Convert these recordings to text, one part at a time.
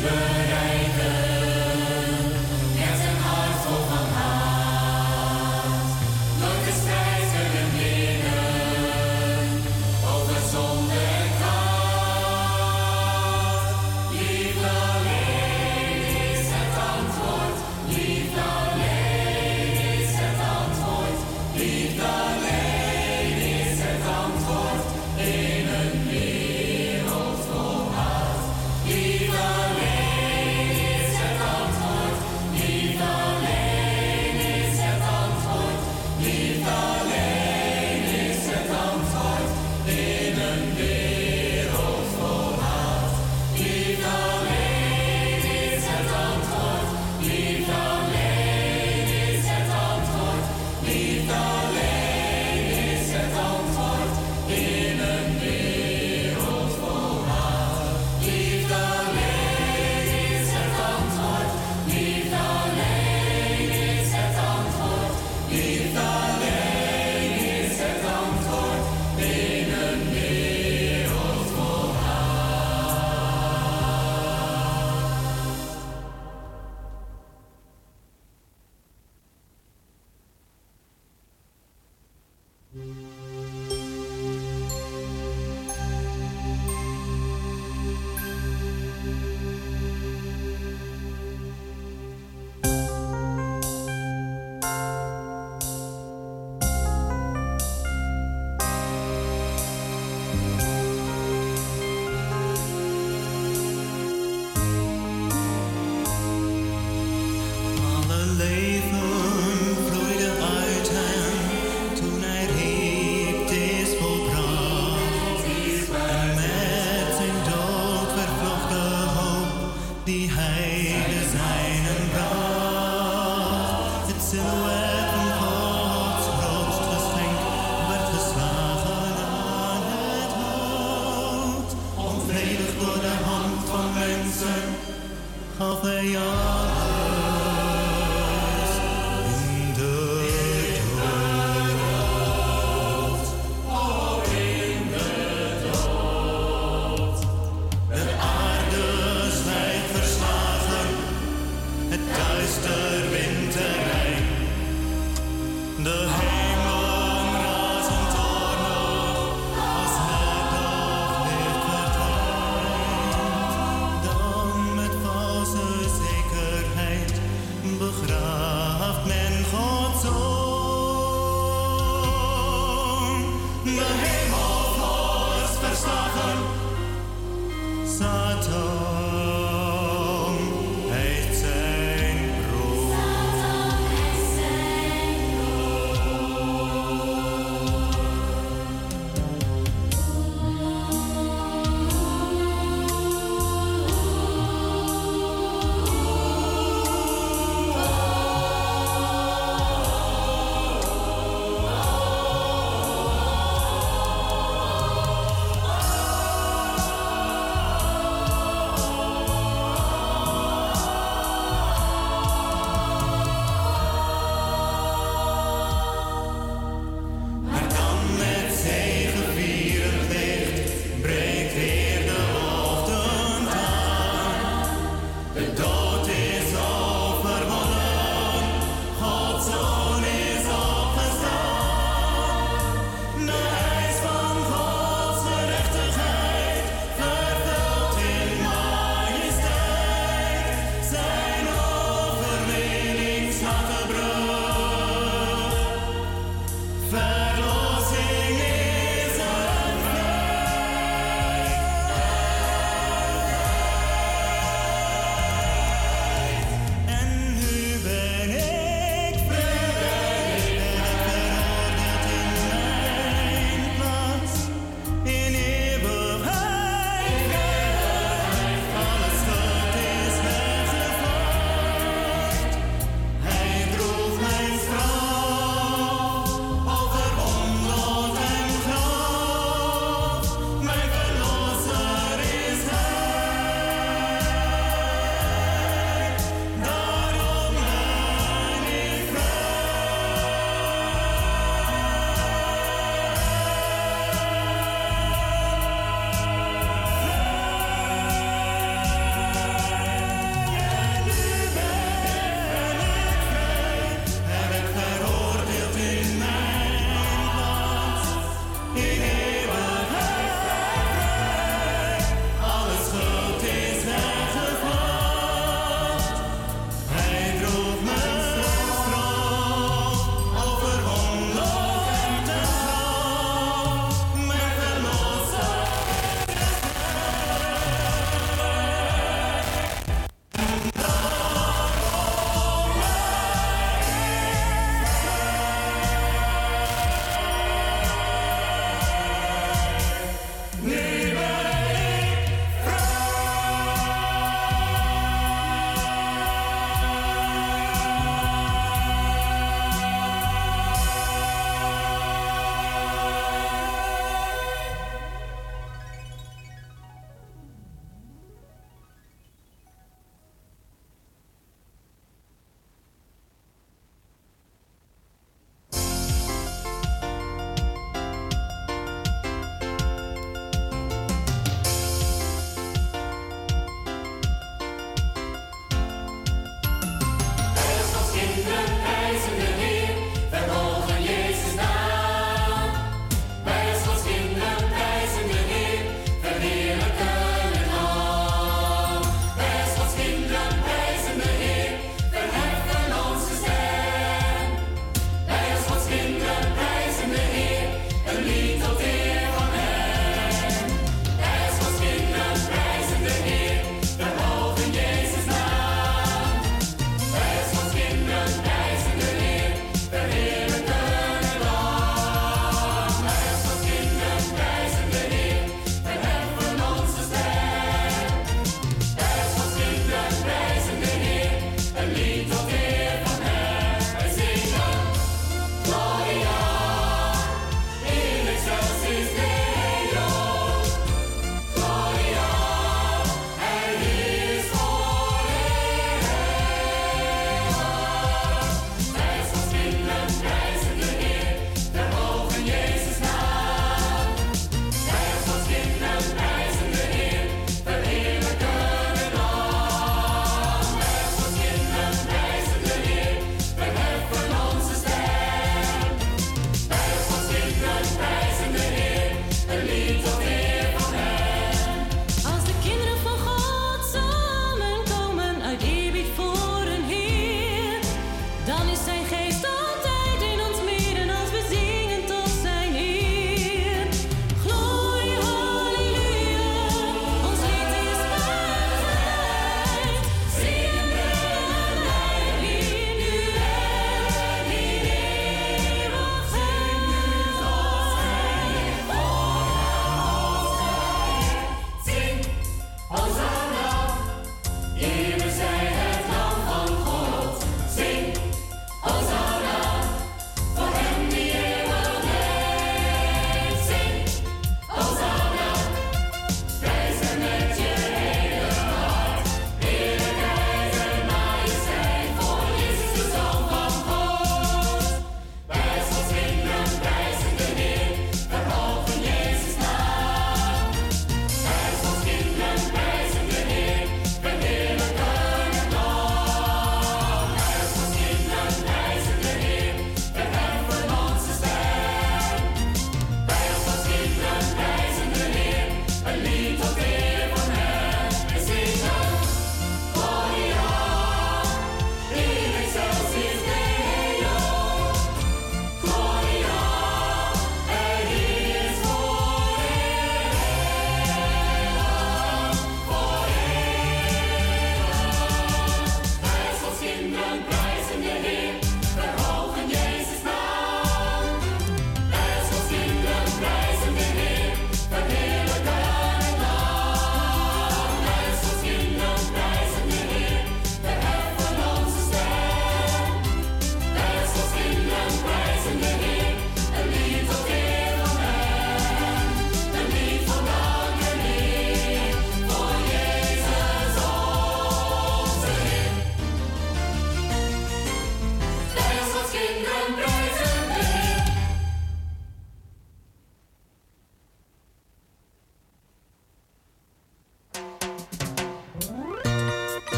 zult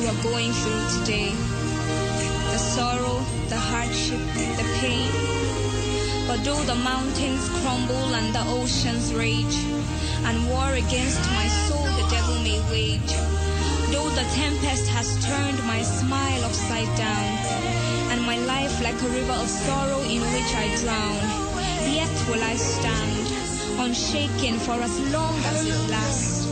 you are going through today the sorrow, the hardship, the pain. But though the mountains crumble and the oceans rage, and war against my soul the devil may wage, though the tempest has turned my smile upside down, and my life like a river of sorrow in which I drown, yet will I stand, unshaken for as long as it lasts.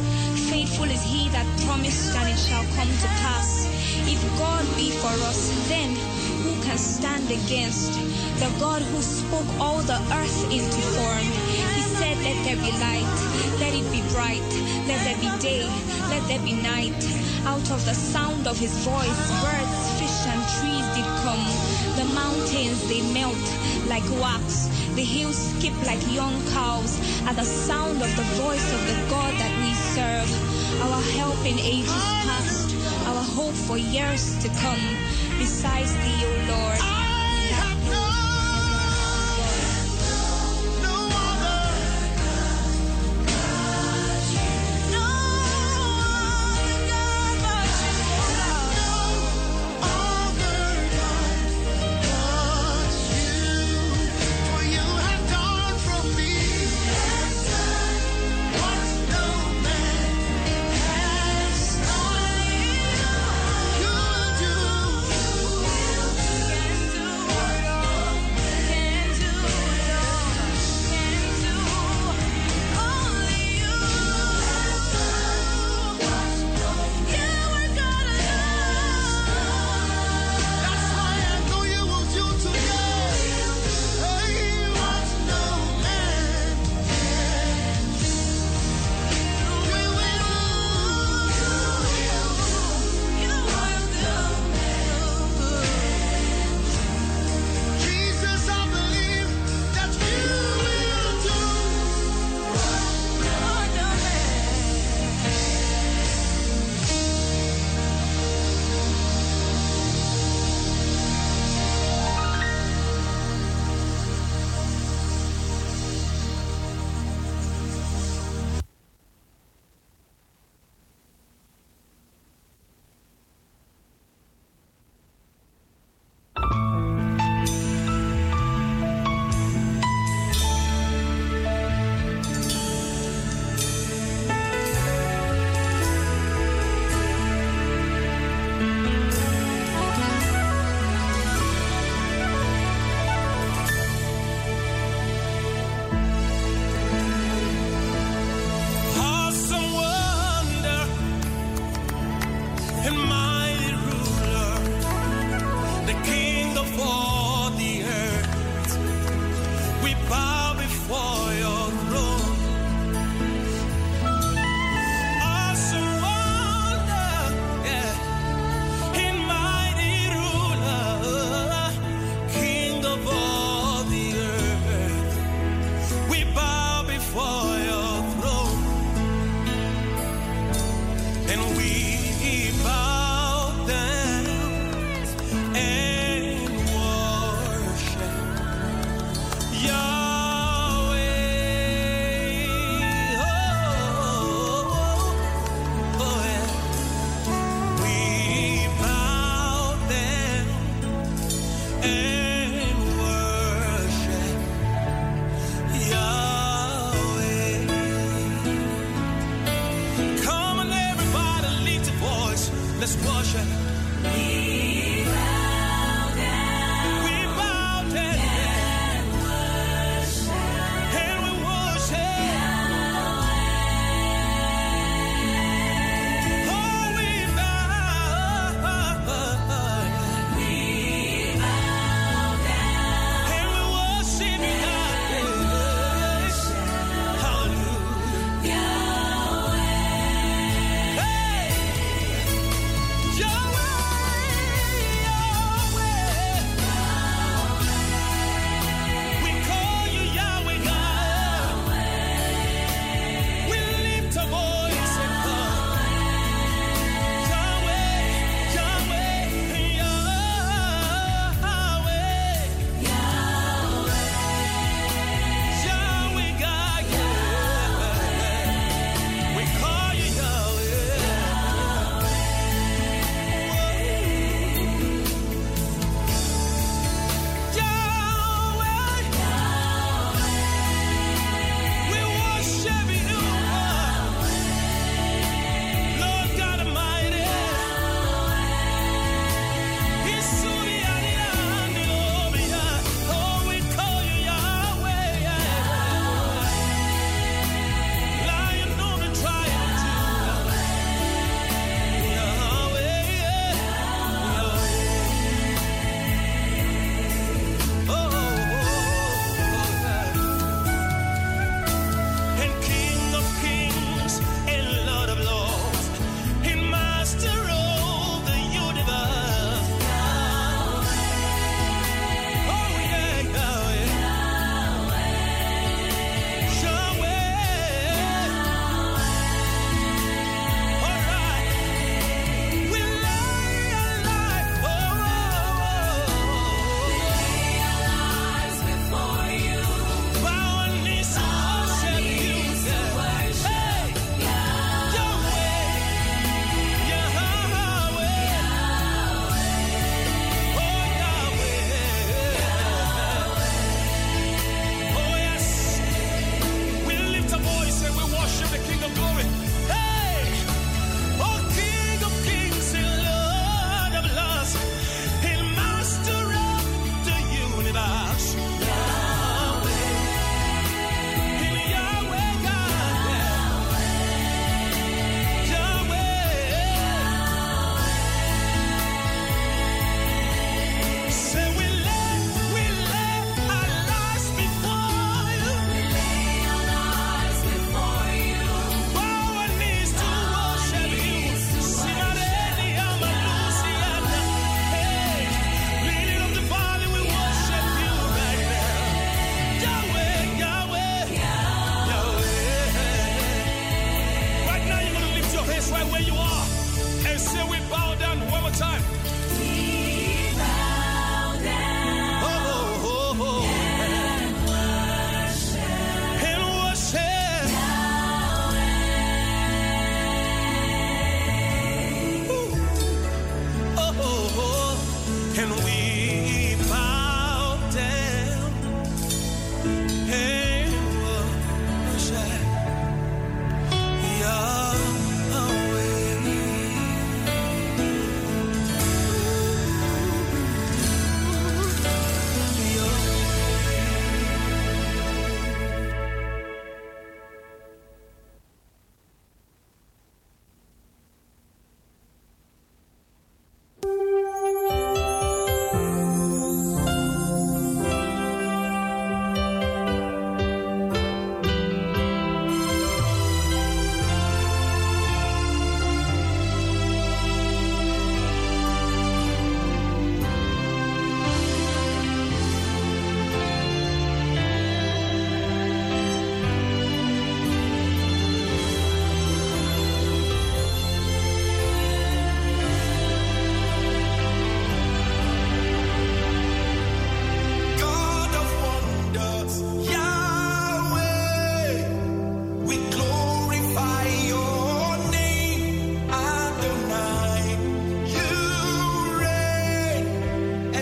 Faithful is he that promised, and it shall come to pass. If God be for us, then who can stand against? The God who spoke all the earth into form. He said, Let there be light, let it be bright, let there be day, let there be night. Out of the sound of his voice, birds, fish, and trees did come. The mountains they melt like wax, the hills skip like young cows at the sound of the voice of the God that serve. Our help in ages past, our hope for years to come. Besides thee, O Lord.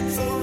So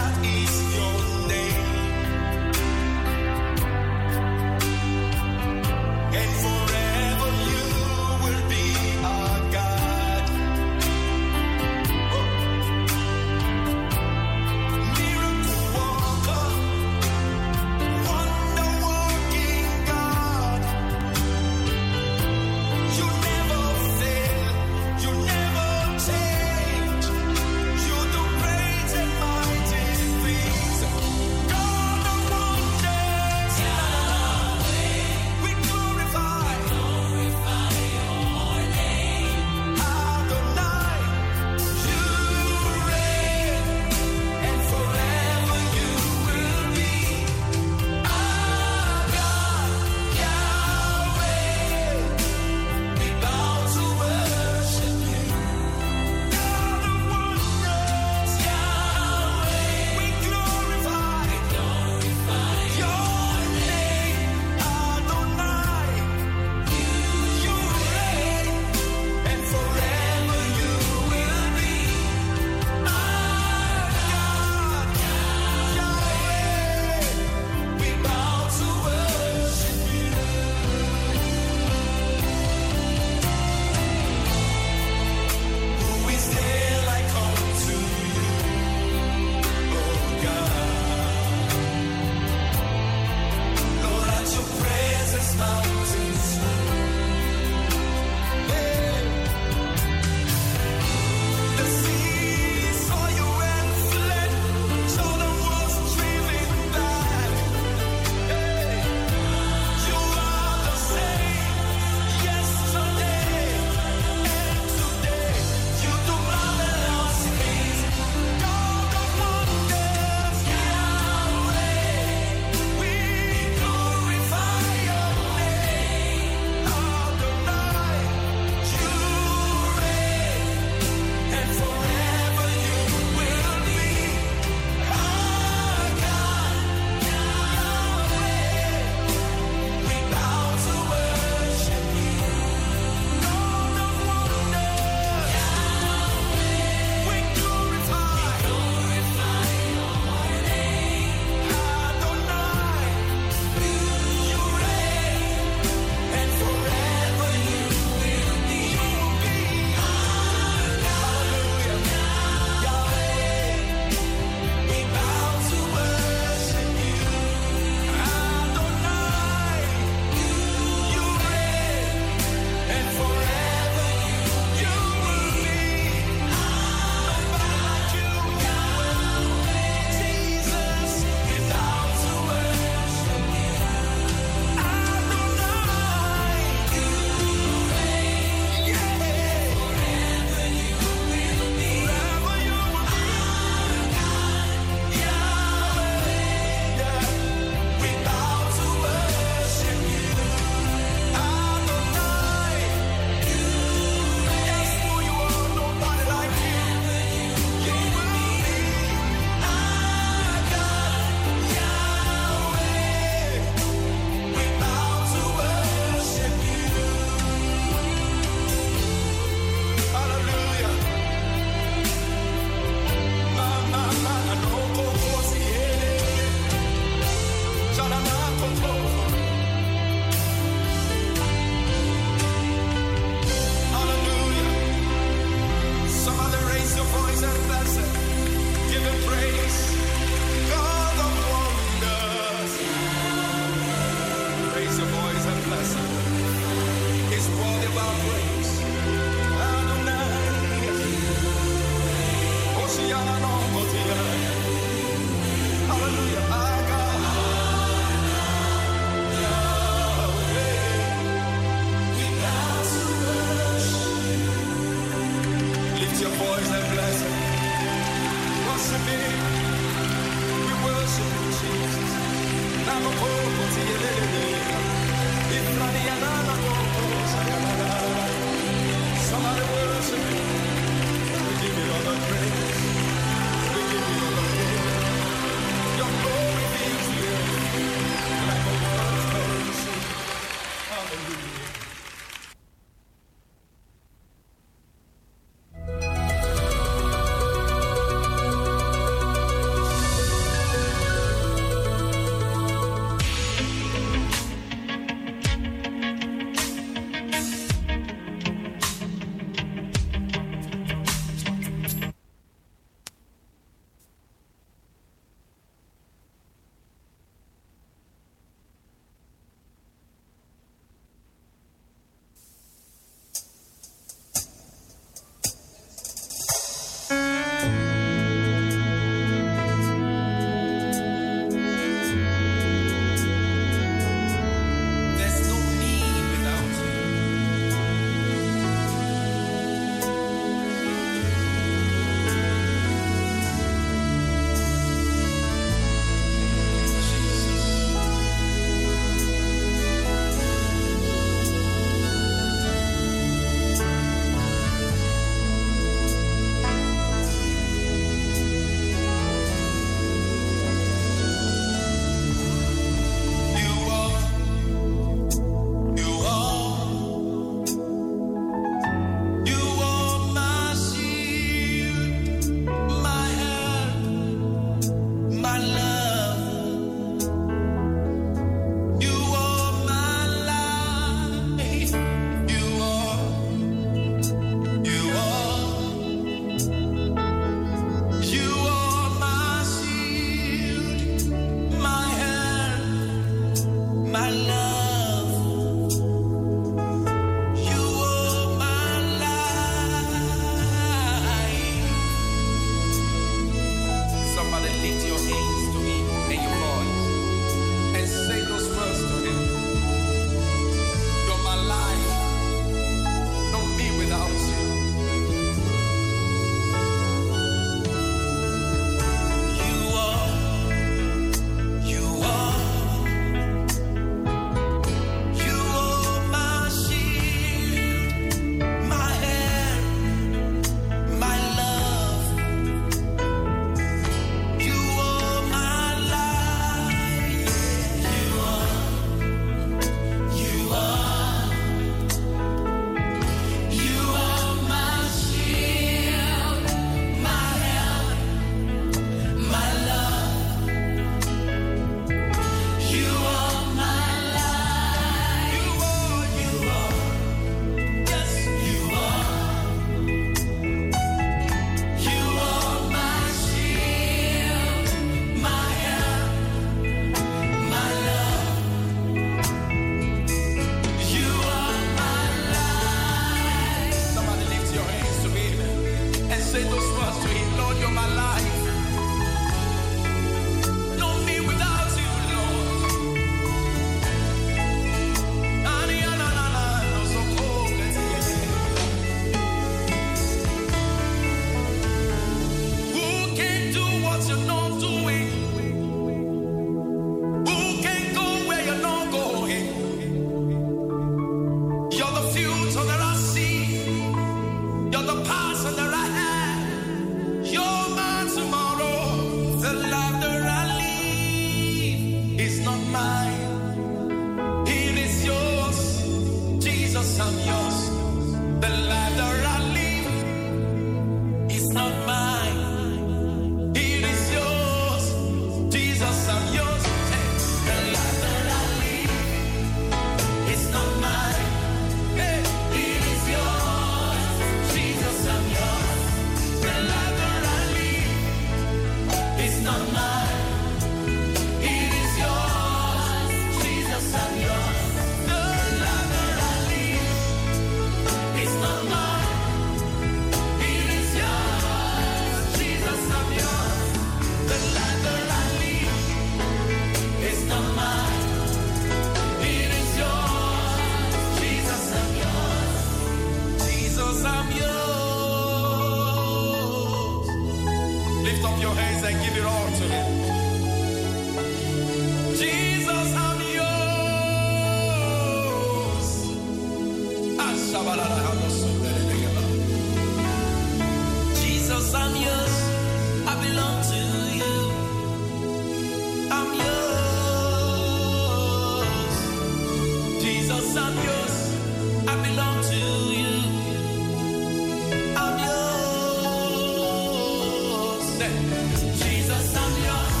Jesus, I'm yours.